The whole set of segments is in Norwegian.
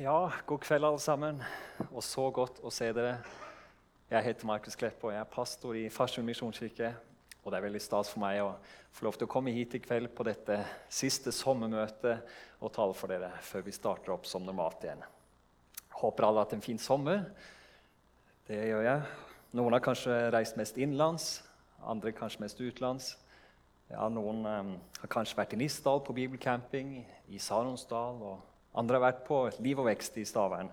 Ja, god kveld, alle sammen. Og så godt å se dere. Jeg heter Markus Klepp, og jeg er pastor i Farsund misjonskirke. Og det er veldig stas for meg å få lov til å komme hit i kveld på dette siste sommermøtet og tale for dere før vi starter opp som normalt igjen. Håper alle har hatt en fin sommer. Det gjør jeg. Noen har kanskje reist mest innenlands, andre kanskje mest utenlands. Ja, noen um, har kanskje vært i Nisdal på bibelcamping, i Saronsdal. og andre har vært på Liv og vekst i Stavern.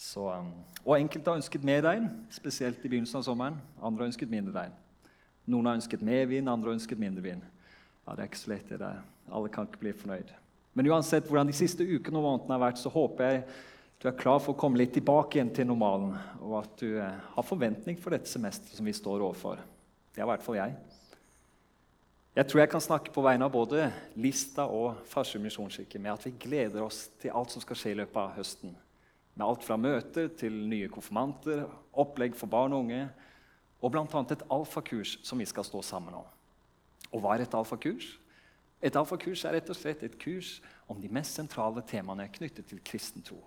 Så, um, og enkelte har ønsket mer regn, spesielt i begynnelsen av sommeren. Andre har ønsket mindre regn. Noen har ønsket mer vind, andre har ønsket mindre vind. Ja, det er ikke så lett, det der. Alle kan ikke bli fornøyd. Men uansett hvordan de siste ukene og månedene har vært, så håper jeg du er klar for å komme litt tilbake igjen til normalen, og at du eh, har forventning for dette semesteret som vi står overfor. Det er i hvert fall jeg. Jeg tror jeg kan snakke på vegne av både Lista og Farsund misjonskirke med at vi gleder oss til alt som skal skje i løpet av høsten. Med alt fra møter til nye konfirmanter, opplegg for barn og unge og bl.a. et alfakurs som vi skal stå sammen om. Og hva er et alfakurs? Et alfakurs er rett og slett et kurs om de mest sentrale temaene knyttet til kristen tro.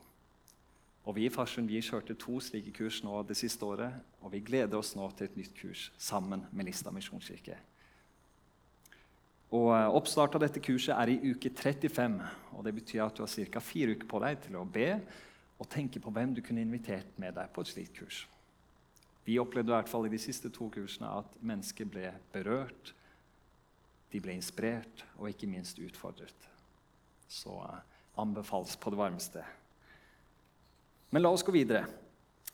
Og Vi i Farsund kjørte to slike kurs nå det siste året, og vi gleder oss nå til et nytt kurs sammen med Lista misjonskirke. Og eh, Oppstart av dette kurset er i uke 35. og Det betyr at du har ca. fire uker på deg til å be og tenke på hvem du kunne invitert med deg på et slikt kurs. Vi opplevde i hvert fall i de siste to kursene at mennesker ble berørt, de ble inspirert og ikke minst utfordret. Så uh, anbefales på det varmeste. Men la oss gå videre.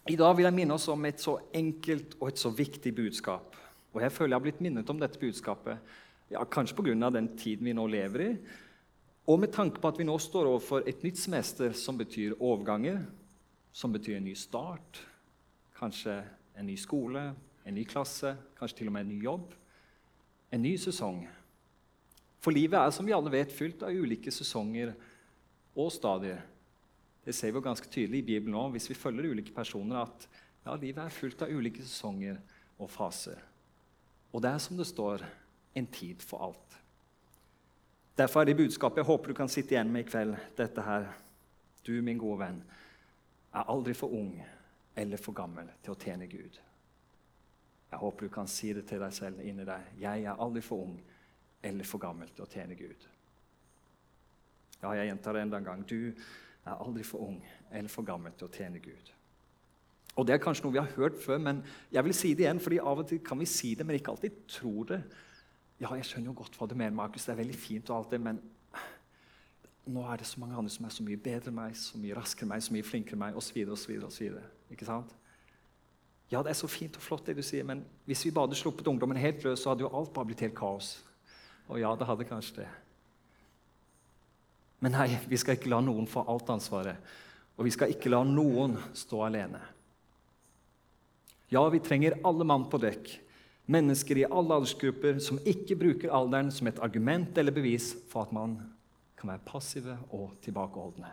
I dag vil jeg minne oss om et så enkelt og et så viktig budskap. Og jeg føler jeg har blitt minnet om dette budskapet ja, kanskje pga. den tiden vi nå lever i, og med tanke på at vi nå står overfor et nytt semester som betyr overganger, som betyr en ny start, kanskje en ny skole, en ny klasse, kanskje til og med en ny jobb. En ny sesong. For livet er som vi alle vet, fylt av ulike sesonger og stadier. Det ser vi jo ganske tydelig i Bibelen nå, hvis vi følger ulike personer, at ja, livet er fullt av ulike sesonger og faser. Og det er som det står en tid for alt. Derfor er det budskapet jeg håper du kan sitte igjen med i kveld, dette her. Du, min gode venn, er aldri for ung eller for gammel til å tjene Gud. Jeg håper du kan si det til deg selv inni deg. Jeg er aldri for ung eller for gammel til å tjene Gud. Ja, jeg gjentar det enda en gang. Du er aldri for ung eller for gammel til å tjene Gud. Og Det er kanskje noe vi har hørt før, men jeg vil si det igjen, fordi av og til kan vi si det, men ikke alltid tror det. Ja, jeg skjønner jo godt hva du mener, Markus. Det er veldig fint, og alt det, men nå er det så mange andre som er så mye bedre enn meg, så mye raskere enn meg, så mye flinkere enn meg, osv. osv. osv. Ikke sant? Ja, det er så fint og flott, det du sier, men hvis vi bare hadde sluppet ungdommen helt løs, så hadde jo alt bare blitt helt kaos. Og ja, det hadde kanskje det. Men nei, vi skal ikke la noen få alt ansvaret. Og vi skal ikke la noen stå alene. Ja, vi trenger alle mann på dekk mennesker i alle aldersgrupper som ikke bruker alderen som et argument eller bevis for at man kan være passive og tilbakeholdne.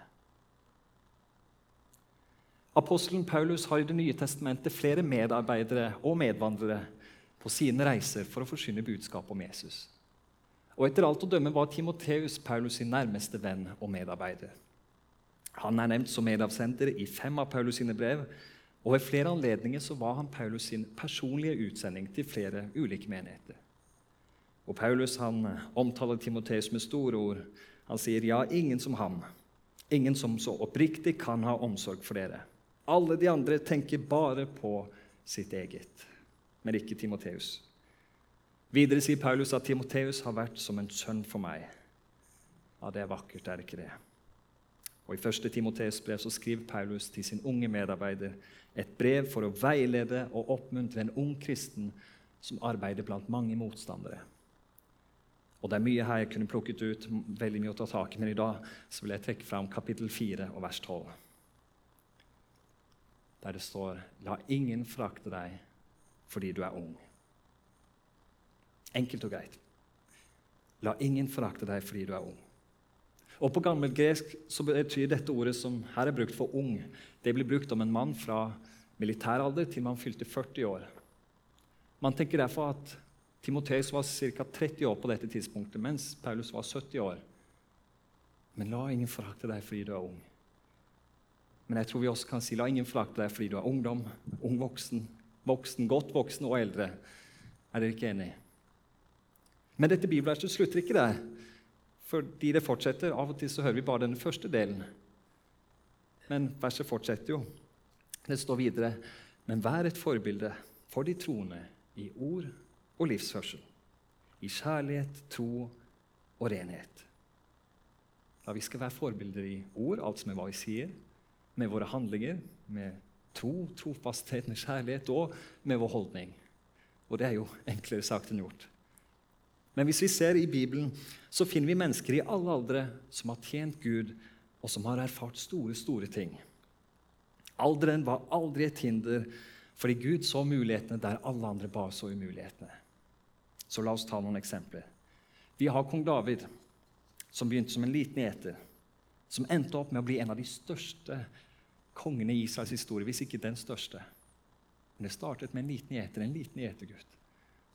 Apostelen Paulus har i Det nye testamentet flere medarbeidere og medvandrere på sine reiser for å forsyne budskapet om Jesus. Og Etter alt å dømme var Timoteus Paulus sin nærmeste venn og medarbeider. Han er nevnt som medavsender i fem av Paulus sine brev, og Ved flere anledninger så var han Paulus sin personlige utsending til flere ulike menigheter. Og Paulus han eh, omtaler Timoteus med store ord. Han sier, 'Ja, ingen som ham, ingen som så oppriktig kan ha omsorg for dere.' Alle de andre tenker bare på sitt eget, men ikke Timoteus. Videre sier Paulus at Timoteus har vært som en sønn for meg. Ja, det er vakkert, er det ikke det? Og I 1. Timoteus brev så skriver Paulus til sin unge medarbeider et brev for å veilede og oppmuntre en ung kristen som arbeider blant mange motstandere. Og Det er mye her jeg kunne plukket ut, veldig mye å ta tak i, men i dag så vil jeg trekke fram kapittel 4 og vers 12. Der det står La ingen frakte deg fordi du er ung. Enkelt og greit. La ingen forakte deg fordi du er ung. Og På gammelgresk så betyr dette ordet som her er brukt for ung, det blir brukt om en mann fra militæralder til man fylte 40 år. Man tenker derfor at Timoteus var ca. 30 år på dette tidspunktet, mens Paulus var 70 år. Men la ingen forakte deg fordi du er ung. Men jeg tror vi også kan si la ingen forakte deg fordi du er ungdom, ung voksen, voksen, godt voksen og eldre. Er dere ikke enige? Men dette bibelverset slutter ikke der, fordi det fortsetter. Av og til så hører vi bare den første delen. Men verset fortsetter jo. Det står videre.: Men vær et forbilde for de troende i ord og livsførsel, i kjærlighet, tro og renhet. Ja, vi skal være forbilder i ord, altså med hva vi sier, med våre handlinger, med tro, trofasthet, med kjærlighet og med vår holdning. Og det er jo enklere sagt enn gjort. Men hvis vi ser i Bibelen, så finner vi mennesker i alle aldre som har tjent Gud, og som har erfart store, store ting. Alderen var aldri et hinder, fordi Gud så mulighetene der alle andre bare så umulighetene. Så la oss ta noen eksempler. Vi har kong David, som begynte som en liten gjeter, som endte opp med å bli en av de største kongene i Israels historie, hvis ikke den største. Men det startet med en liten gjeter, en liten gjetergutt,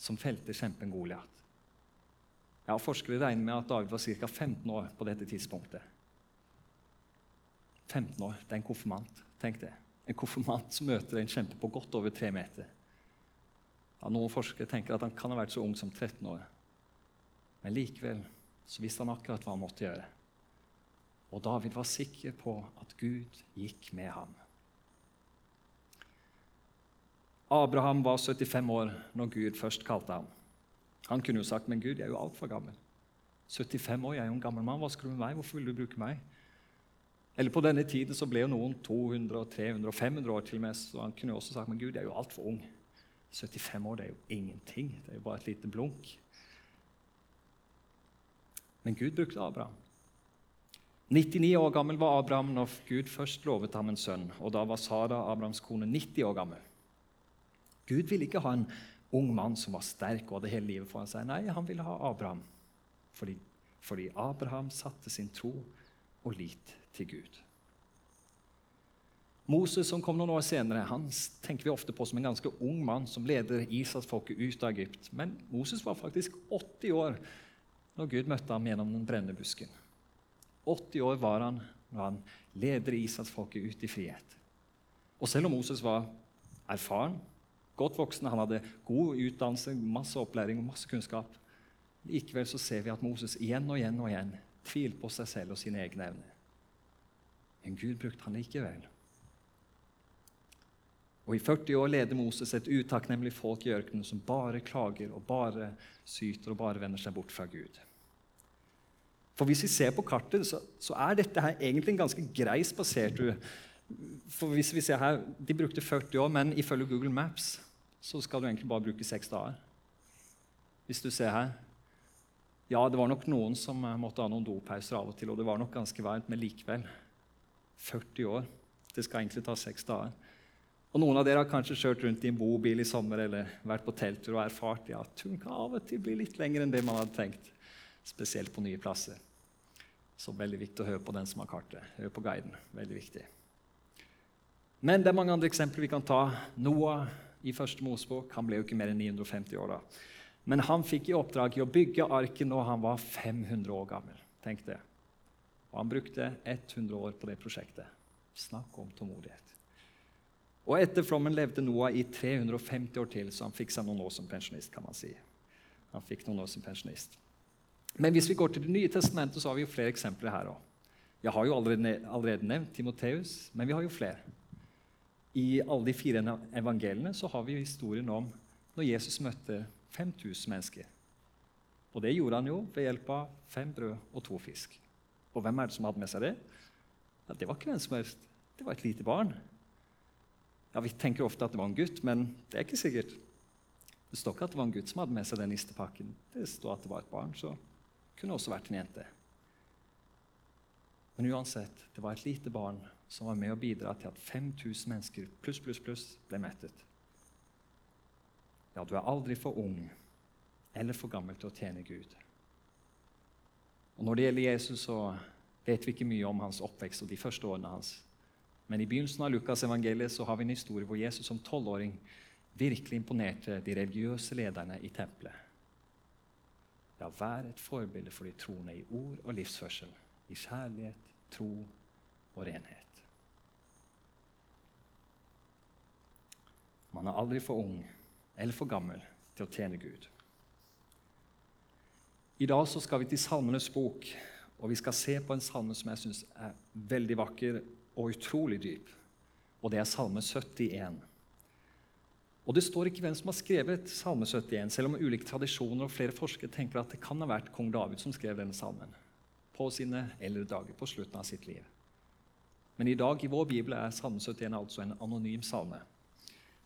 som felte kjempen Goliat. Ja, forskere regner med at David var ca. 15 år på dette tidspunktet. 15 år, Det er en konfirmant. Tenk det. En konfirmant som møter en kjempe på godt over tre meter. Ja, noen forskere tenker at han kan ha vært så ung som 13 år. Men likevel så visste han akkurat hva han måtte gjøre. Og David var sikker på at Gud gikk med ham. Abraham var 75 år når Gud først kalte ham. Han kunne jo sagt, 'Men Gud, jeg er jo altfor gammel.' 75 år, jeg er jo en gammel mann. Hva skal du med meg? Hvorfor vil du bruke meg? Eller På denne tiden så ble jo noen 200, 300 500 år til og med, så han kunne jo også sagt, 'Men Gud, jeg er jo altfor ung.' 75 år, det er jo ingenting. Det er jo bare et lite blunk. Men Gud brukte Abraham. 99 år gammel var Abraham når Gud først lovet ham en sønn. og Da var Sara, Abrahams kone, 90 år gammel. Gud ville ikke ha en ung mann som var sterk og hadde hele livet foran seg. Nei, han ville ha Abraham. Fordi, fordi Abraham satte sin tro og lit til Gud. Moses, som kom noen år senere, han tenker vi ofte på som en ganske ung mann som leder Israelsfolket ut av Egypt. Men Moses var faktisk 80 år når Gud møtte ham gjennom den brennende busken. 80 år var han når han leder Israelsfolket ut i frihet. Og selv om Moses var erfaren, godt voksen, han hadde god utdannelse, masse opplæring og masse kunnskap. Likevel så ser vi at Moses igjen og igjen og igjen tvilte på seg selv og sine egne evner. Men Gud brukte han likevel. Og I 40 år leder Moses et utakknemlig folk i ørkenen som bare klager og bare syter og bare vender seg bort fra Gud. For Hvis vi ser på kartet, så, så er dette her egentlig en ganske grei spasertur for hvis vi ser her, De brukte 40 år, men ifølge Google Maps så skal du egentlig bare bruke seks dager. Hvis du ser her Ja, det var nok noen som eh, måtte ha noen dopauser av og til, og det var nok ganske varmt, men likevel 40 år. Det skal egentlig ta seks dager. Og Noen av dere har kanskje kjørt rundt i en bobil i sommer eller vært på telttur og erfart ja, turen kan av og til bli litt lengre enn det man hadde tenkt. Spesielt på nye plasser. Så veldig viktig å høre på den som har kartet. Hør på guiden. Veldig viktig. Men det er mange andre eksempler vi kan ta. Noah i første Mosebok han ble jo ikke mer enn 950 år da. Men han fikk i oppdrag i å bygge arken når han var 500 år gammel. Tenk det. Og han brukte 100 år på det prosjektet. Snakk om tålmodighet. Og etter flommen levde Noah i 350 år til, så han fikk seg noen år som pensjonist. kan man si. Han fikk noen år som pensjonist. Men hvis vi går til Det nye testamentet, så har vi jo flere eksempler her òg. Jeg har jo allerede, nevnt Timoteus, men vi har jo flere. I alle de fire evangeliene så har vi historien om når Jesus møtte 5000 mennesker. Og det gjorde han jo ved hjelp av fem brød og to fisk. Og hvem er det som hadde med seg det? Ja, Det var ikke hvem som helst. Det var et lite barn. Ja, Vi tenker ofte at det var en gutt, men det er ikke sikkert. Det står ikke at det var en gutt som hadde med seg den nistepakken. Det står at det var et barn, så det kunne også vært en jente. Men uansett, det var et lite barn som var med å bidra til at 5000 mennesker pluss, pluss, pluss ble mettet. Ja, du er aldri for ung eller for gammel til å tjene Gud. Og Når det gjelder Jesus, så vet vi ikke mye om hans oppvekst og de første årene hans. Men i begynnelsen av Lukas evangeliet så har vi en historie hvor Jesus som tolvåring virkelig imponerte de religiøse lederne i tempelet. Ja, vær et forbilde for de troende i ord og livsførsel, i kjærlighet, tro og renhet. Man er aldri for ung eller for gammel til å tjene Gud. I dag så skal vi til Salmenes bok, og vi skal se på en salme som jeg syns er veldig vakker og utrolig dyp. Og det er Salme 71. Og Det står ikke hvem som har skrevet Salme 71, selv om ulike tradisjoner og flere forskere tenker at det kan ha vært kong David som skrev denne salmen på sine eldre dager, på slutten av sitt liv. Men i dag i vår bibel er Salme 71 altså en anonym salme.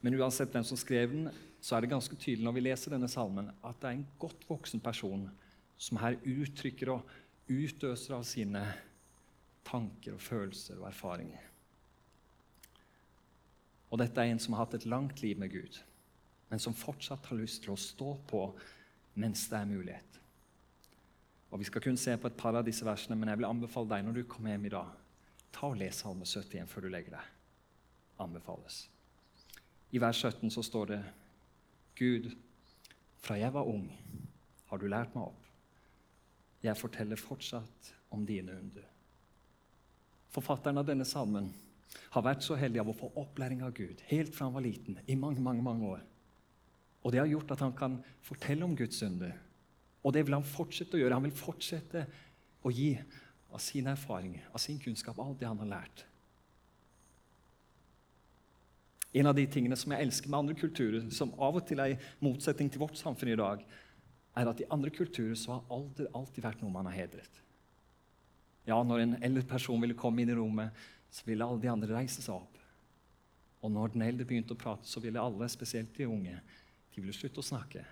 Men uansett hvem som skrev den, så er det ganske tydelig når vi leser denne salmen, at det er en godt voksen person som her uttrykker og utøser av sine tanker og følelser og erfaringer. Og dette er en som har hatt et langt liv med Gud, men som fortsatt har lyst til å stå på mens det er mulighet. Og Vi skal kun se på et par av disse versene, men jeg vil anbefale deg når du kommer hjem i dag, ta og les Salme 71 før du legger deg. Anbefales. I vers 17 så står det Gud, fra jeg var ung, har du lært meg opp. Jeg forteller fortsatt om dine under. Forfatteren av denne salmen har vært så heldig av å få opplæring av Gud helt fra han var liten, i mange, mange, mange år. Og det har gjort at han kan fortelle om Guds under. Og det vil han fortsette å gjøre. Han vil fortsette å gi av sin erfaring, av sin kunnskap, alt det han har lært. En av de tingene som jeg elsker med andre kulturer, som av og til er i motsetning til vårt samfunn i dag, er at i andre kulturer så har alder alltid vært noe man har hedret. Ja, Når en eldre person ville komme inn i rommet, så ville alle de andre reise seg opp. Og når den eldre begynte å prate, så ville alle, spesielt de unge, de ville slutte å snakke.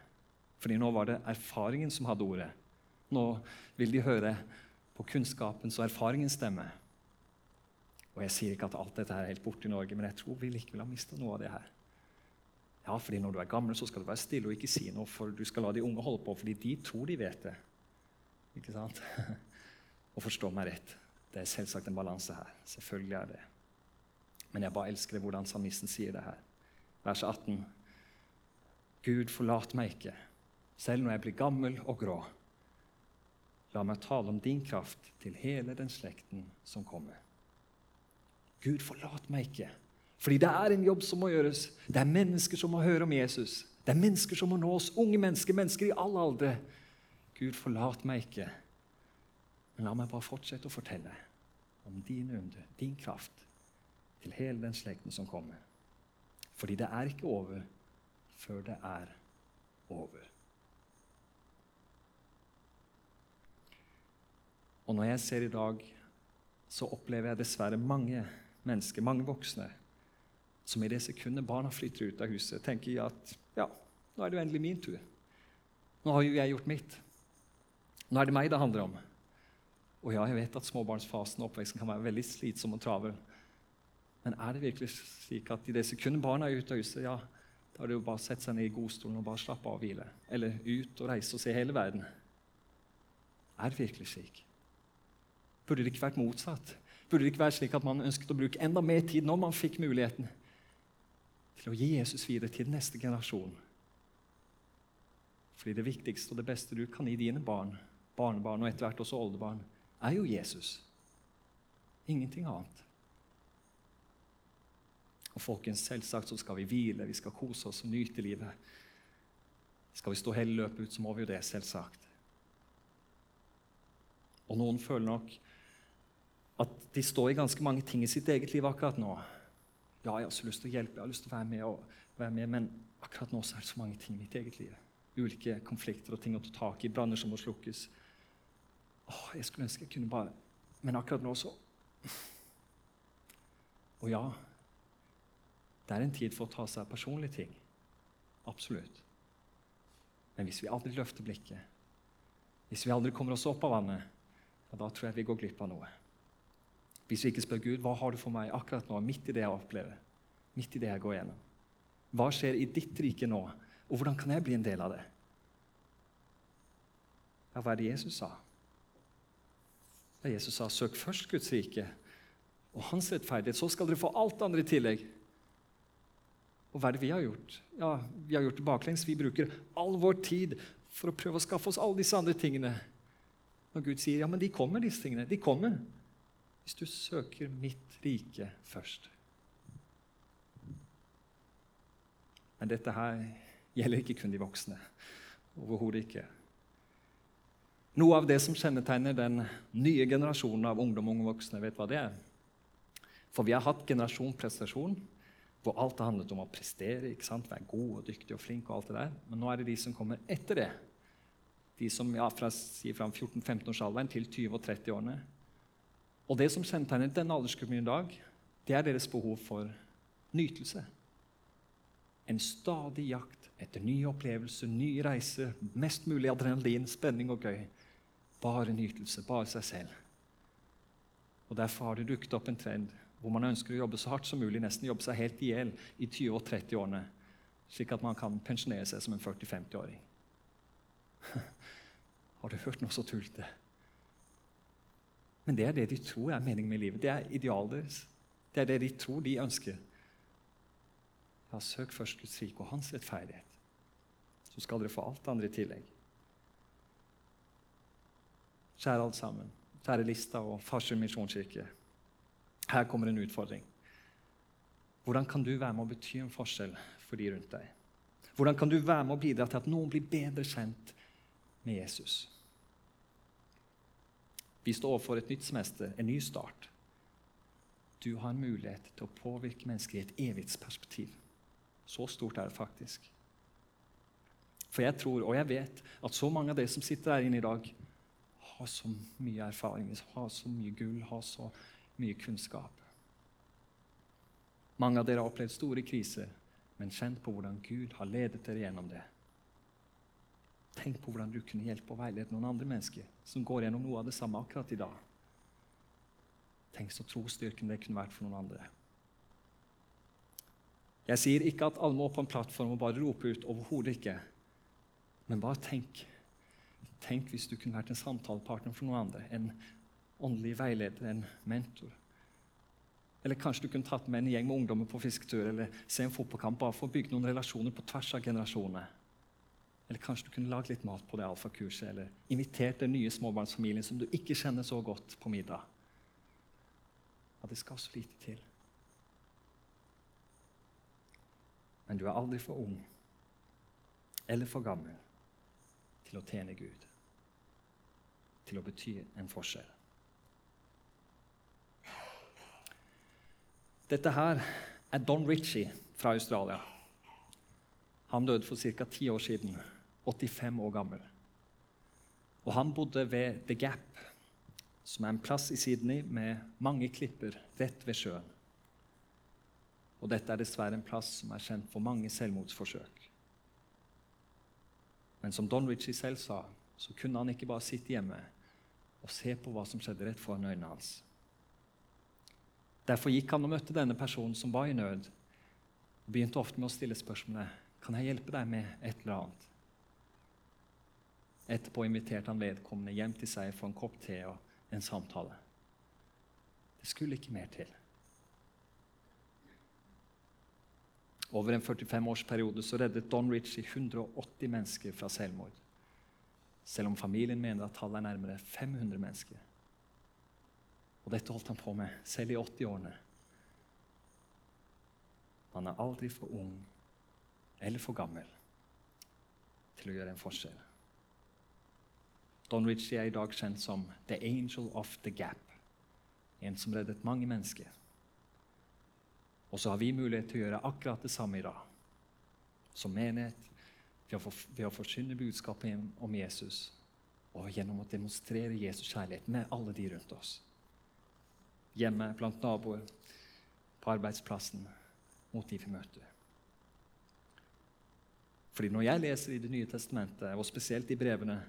Fordi nå var det erfaringen som hadde ordet. Nå vil de høre på kunnskapens og erfaringens stemme. Og Jeg sier ikke at alt dette her er helt borte i Norge, men jeg tror vi likevel har mista noe av det her. Ja, fordi Når du er gammel, så skal du være stille og ikke si noe, for du skal la de unge holde på, fordi de tror de vet det. Ikke sant? og forstå meg rett. Det er selvsagt en balanse her. Selvfølgelig er det. Men jeg bare elsker det hvordan salmisten sier det her. Vers 18. Gud, forlat meg ikke, selv når jeg blir gammel og grå. La meg tale om din kraft til hele den slekten som kommer. Gud, forlat meg ikke. Fordi det er en jobb som må gjøres. Det er mennesker som må høre om Jesus. Det er mennesker som må nå oss, unge mennesker, mennesker i alle aldre. Gud, forlat meg ikke. Men la meg bare fortsette å fortelle om din under, din kraft, til hele den slekten som kommer. Fordi det er ikke over før det er over. Og når jeg ser i dag, så opplever jeg dessverre mange mennesker, mange voksne, som i det sekundet barna flytter ut av huset, tenker at ja, nå er det jo endelig min tur. Nå har jo jeg gjort mitt. Nå er det meg det handler om. Og ja, jeg vet at småbarnsfasen og oppveksten kan være veldig slitsom og travel. Men er det virkelig slik at i det sekundet barna er ute av huset, ja, da er det jo bare å sette seg ned i godstolen og bare slappe av og hvile? Eller ut og reise og se hele verden? Er det virkelig slik? Burde det ikke vært motsatt? Burde det ikke være slik at man ønsket å bruke enda mer tid når man fikk muligheten, til å gi Jesus videre til neste generasjon? Fordi det viktigste og det beste du kan gi dine barn, barnebarn og etter hvert også oldebarn, er jo Jesus. Ingenting annet. Og folkens, Selvsagt så skal vi hvile, vi skal kose oss og nyte livet. Skal vi stå hele løpet ut, så må vi jo det, selvsagt. Og noen føler nok at de står i ganske mange ting i sitt eget liv akkurat nå. Ja, jeg har så lyst til å hjelpe, jeg har lyst til å være med, og, være med men akkurat nå så er det så mange ting i mitt eget liv. Ulike konflikter og ting å ta tak i, branner som må slukkes. Åh, jeg skulle ønske jeg kunne bare Men akkurat nå så Og ja, det er en tid for å ta seg av personlige ting. Absolutt. Men hvis vi aldri løfter blikket, hvis vi aldri kommer oss opp av vannet, da tror jeg vi går glipp av noe. Hvis vi ikke spør Gud hva har du for meg akkurat nå, midt i det jeg opplever, midt i det jeg går gjennom. Hva skjer i ditt rike nå, og hvordan kan jeg bli en del av det? Ja, hva er det Jesus sa? Da Jesus sa 'søk først Guds rike og hans rettferdighet', så skal dere få alt andre i tillegg. Og hva er det vi har gjort? Ja, Vi har gjort det baklengs. Vi bruker all vår tid for å prøve å skaffe oss alle disse andre tingene. Når Gud sier ja, men de kommer, disse tingene. De kommer. Hvis du søker mitt rike først. Men dette her gjelder ikke kun de voksne. Overhodet ikke. Noe av det som kjennetegner den nye generasjonen av ungdom og unge voksne, vet hva det er? For vi har hatt generasjon prestasjon, hvor alt har handlet om å prestere, ikke sant? være god og dyktig og flink. og alt det der. Men nå er det de som kommer etter det. De som ja, fra, fra 14-15-årsalderen til 20- og 30-årene. Og det som kjennetegner denne aldersgruppen i dag, det er deres behov for nytelse. En stadig jakt etter nye opplevelser, nye reiser, mest mulig adrenalin, spenning og gøy. Bare nytelse, bare seg selv. Og Derfor har det dukket opp en trend hvor man ønsker å jobbe så hardt som mulig, nesten jobbe seg helt i hjel i 20- og 30-årene, slik at man kan pensjonere seg som en 40-50-åring. Har du hørt noe så tullete? Men det er det de tror er meningen med livet. Det er idealet deres. Det er det de tror de ønsker. Ja, søk først Guds rike og hans rettferdighet. Så skal dere få alt det andre i tillegg. Kjære alle sammen, kjære Lista og Farsund misjonskirke. Her kommer en utfordring. Hvordan kan du være med å bety en forskjell for de rundt deg? Hvordan kan du være med å bidra til at noen blir bedre kjent med Jesus? Vi står overfor et nytt semester, en ny start. Du har en mulighet til å påvirke mennesker i et evighetsperspektiv. Så stort er det faktisk. For jeg tror og jeg vet at så mange av dere som sitter her inne i dag, har så mye erfaring, har så mye gull, har så mye kunnskap. Mange av dere har opplevd store kriser, men kjent på hvordan Gud har ledet dere gjennom det. Tenk på hvordan du kunne hjelpe og veilede noen andre mennesker som går gjennom noe av det samme akkurat i dag. Tenk så trosstyrken det kunne vært for noen andre. Jeg sier ikke at alle må på en plattform og bare rope ut. Overhodet ikke. Men bare tenk Tenk hvis du kunne vært en samtalepartner for noen andre. En åndelig veileder, en mentor. Eller kanskje du kunne tatt med en gjeng med ungdommer på fisketur eller se en fotballkamp bare for å bygge noen relasjoner på tvers av generasjoner. Eller kanskje du kunne lagd litt mat på det alfakurset, eller invitert den nye småbarnsfamilien som du ikke kjenner så godt, på middag. Ja, det skal så lite til. Men du er aldri for ung eller for gammel til å tjene Gud til å bety en forskjell. Dette her er Don Ritchie fra Australia. Han døde for ca. ti år siden, 85 år gammel. Og Han bodde ved The Gap, som er en plass i Sydney med mange klipper rett ved sjøen. Og Dette er dessverre en plass som er kjent for mange selvmordsforsøk. Men som Don Ritchie selv sa, så kunne han ikke bare sitte hjemme og se på hva som skjedde rett foran øynene hans. Derfor gikk han og møtte denne personen som var i nød, og begynte ofte med å stille spørsmålet kan jeg hjelpe deg med et eller annet. Etterpå inviterte han vedkommende hjem til seg for en kopp te og en samtale. Det skulle ikke mer til. Over en 45-årsperiode så reddet Don Ritchie 180 mennesker fra selvmord selv om familien mener at tallet er nærmere 500 mennesker. Og dette holdt han på med selv i 80-årene. Han er aldri for ung eller for gammel til å gjøre en forskjell. Don Ritchie er i dag kjent som The Angel of the Gap. En som reddet mange mennesker. Og så har vi mulighet til å gjøre akkurat det samme i dag. Som menighet, ved å forsyne budskapet om Jesus og gjennom å demonstrere Jesus kjærlighet med alle de rundt oss. Hjemme, blant naboer, på arbeidsplassen, mot de vi møter. Fordi Når jeg leser i Det nye testamentet, og spesielt i brevene,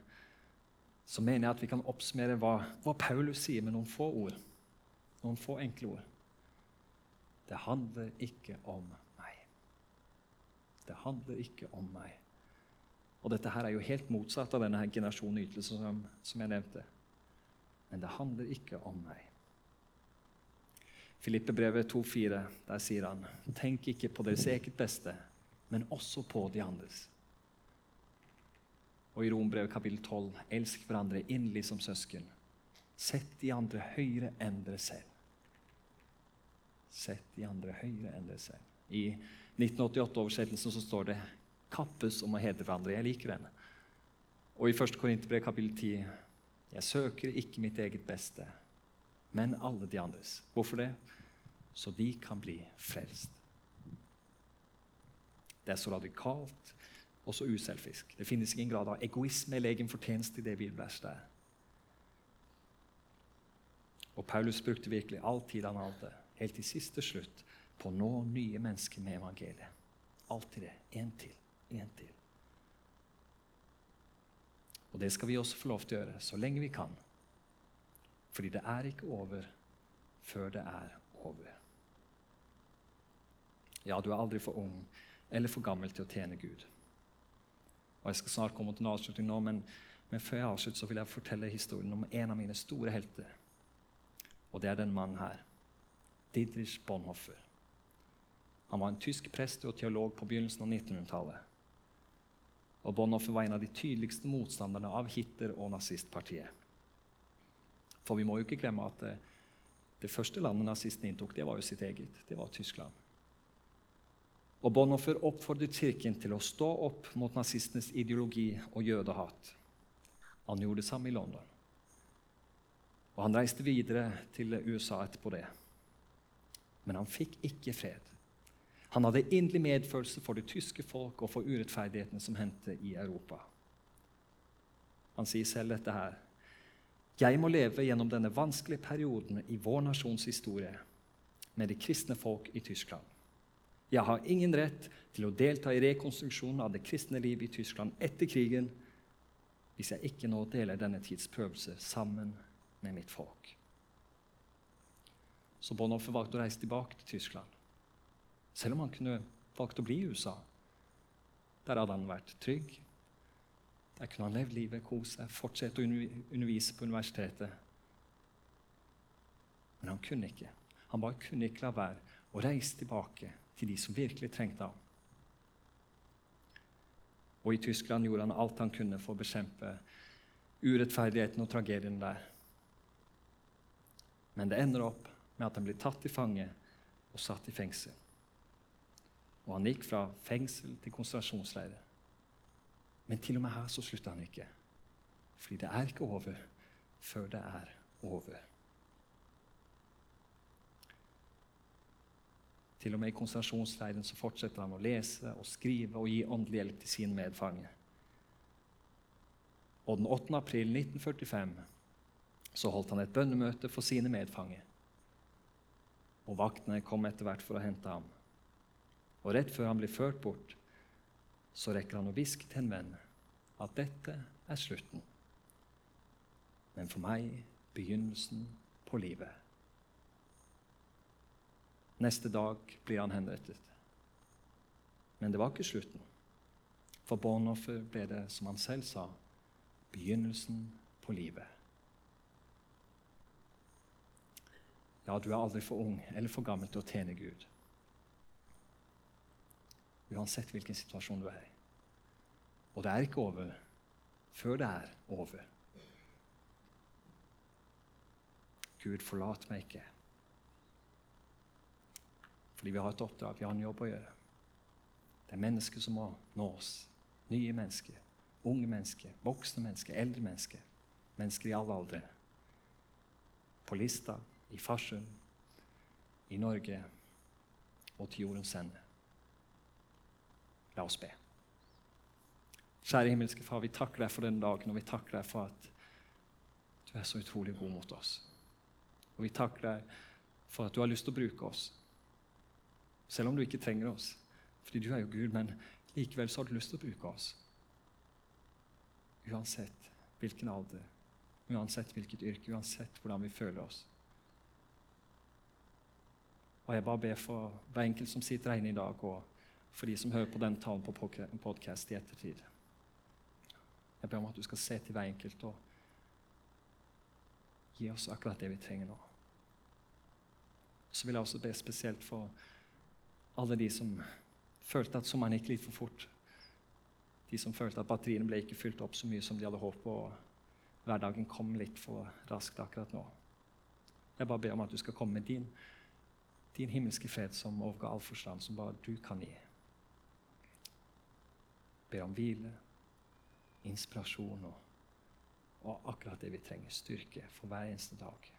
så mener jeg at vi kan oppsummere hva, hva Paulus sier med noen få ord. Noen få enkle ord. Det handler ikke om meg. Det handler ikke om meg. Og dette her er jo helt motsatt av denne generasjonen ytelse som, som jeg nevnte. Men det handler ikke om meg. Filippebrevet 2,4, der sier han.: Tenk ikke på deres eget beste, men også på de andres. Og i Rombrevet kapittel 12.: Elsk hverandre inderlig som søsken. Sett de andre høyere enn dere selv. Sett de andre høyere enn dere selv. I 1988-oversettelsen så står det 'kappes om å hedre hverandre'. Jeg liker den. Og i 1. Korinterbrev kapittel 10 jeg søker ikke mitt eget beste, men alle de andres. Hvorfor det? Så de kan bli frelst. Det er så radikalt og så uselfisk. Det finnes ingen grad av egoisme eller egen fortjeneste i det bibelverset. Og Paulus brukte virkelig all tid han hadde, helt til siste slutt, på å nå nye mennesker med evangeliet. Alltid det. Én til. Én til. Og det skal vi også få lov til å gjøre så lenge vi kan. Fordi det er ikke over før det er over. Ja, du er aldri for ung eller for gammel til å tjene Gud. Og Jeg skal snart komme til en avslutning nå, men, men før jeg avslutter, så vil jeg fortelle historien om en av mine store helter. Og det er den mannen her. Didrich Bonhoffer. Han var en tysk prest og teolog på begynnelsen av 1900-tallet. Og Bonhoffer var en av de tydeligste motstanderne av Hitler og nazistpartiet. For vi må jo ikke glemme at det, det første landet nazistene inntok, det var jo sitt eget. Det var Tyskland. Og Bonhoffer oppfordret Kirken til å stå opp mot nazistenes ideologi og jødehat. Han gjorde det samme i London. Og Han reiste videre til USA etterpå det. Men han fikk ikke fred. Han hadde inderlig medfølelse for det tyske folk og for urettferdighetene som hendte i Europa. Han sier selv dette her. Jeg må leve gjennom denne vanskelige perioden i vår nasjons historie med det kristne folk i Tyskland. Jeg har ingen rett til å delta i rekonstruksjonen av det kristne liv i Tyskland etter krigen hvis jeg ikke nå deler denne tids prøvelse sammen med mitt folk. Så Bonhoeffer valgte å reise tilbake til Tyskland. Selv om han kunne valgt å bli i USA. Der hadde han vært trygg. Der kunne han levd livet, kose seg, fortsette å undervise på universitetet. Men han kunne ikke. Han bare kunne ikke la være å reise tilbake til de som virkelig trengte ham. Og i Tyskland gjorde han alt han kunne for å bekjempe urettferdigheten og tragedien der. Men det ender opp med at han blir tatt til fange og satt i fengsel. Og han gikk fra fengsel til konsentrasjonsleire. Men til og med her så slutta han ikke. Fordi det er ikke over før det er over. Til og med i konsentrasjonsleiren så fortsetter han å lese og skrive og gi åndelig hjelp til sin medfange. Og den 8. april 1945 så holdt han et bønnemøte for sine medfanger. Og vaktene kom etter hvert for å hente ham. Og rett før han blir ført bort, så rekker han å hviske til en venn at dette er slutten. Men for meg begynnelsen på livet. Neste dag blir han henrettet. Men det var ikke slutten. For Bonhoffer ble det, som han selv sa, begynnelsen på livet. Ja, du er aldri for ung eller for gammel til å tjene Gud uansett hvilken situasjon du er i. Og det er ikke over før det er over. Gud, forlat meg ikke. Fordi vi har et oppdrag, vi har en jobb å gjøre. Det er mennesker som må nås. Nye mennesker, unge mennesker, voksne mennesker, eldre mennesker. Mennesker i alle aldre. På Lista, i Farsund, i Norge og til jordens ende. La oss be. Kjære himmelske Far, vi takker deg for denne dagen, og vi takker deg for at du er så utrolig god mot oss. Og vi takker deg for at du har lyst til å bruke oss, selv om du ikke trenger oss. Fordi du er jo Gud, men likevel så har du lyst til å bruke oss. Uansett hvilken alder, uansett hvilket yrke, uansett hvordan vi føler oss. Og jeg bare ber for hver enkelt som sitter her inne i dag, og for de som hører på den talen på podkast i ettertid. Jeg ber om at du skal se til hver enkelt og gi oss akkurat det vi trenger nå. Så vil jeg også be spesielt for alle de som følte at sommeren gikk litt for fort. De som følte at batteriene ble ikke fylt opp så mye som de hadde håpet, og hverdagen kom litt for raskt akkurat nå. Jeg bare ber om at du skal komme med din, din himmelske fred som overgår all forstand, som bare du kan gi. Ber om hvile, inspirasjon og, og akkurat det vi trenger. Styrke for hver eneste dag.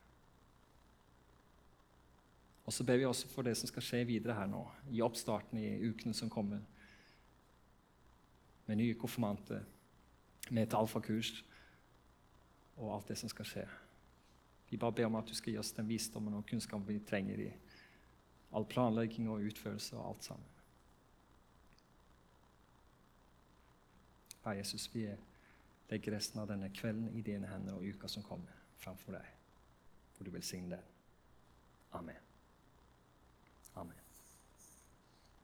Og så ber vi også for det som skal skje videre her nå, i oppstarten i ukene som kommer. Med nye konfirmanter, med et alfakurs og alt det som skal skje. Vi bare ber om at du skal gi oss den visdommen og kunnskapen vi trenger i all planlegging og utførelse og alt sammen. Herre Jesus, vi legger resten av denne kvelden i dine hender og uka som kommer, framfor deg. Hvor du velsigner den. Amen.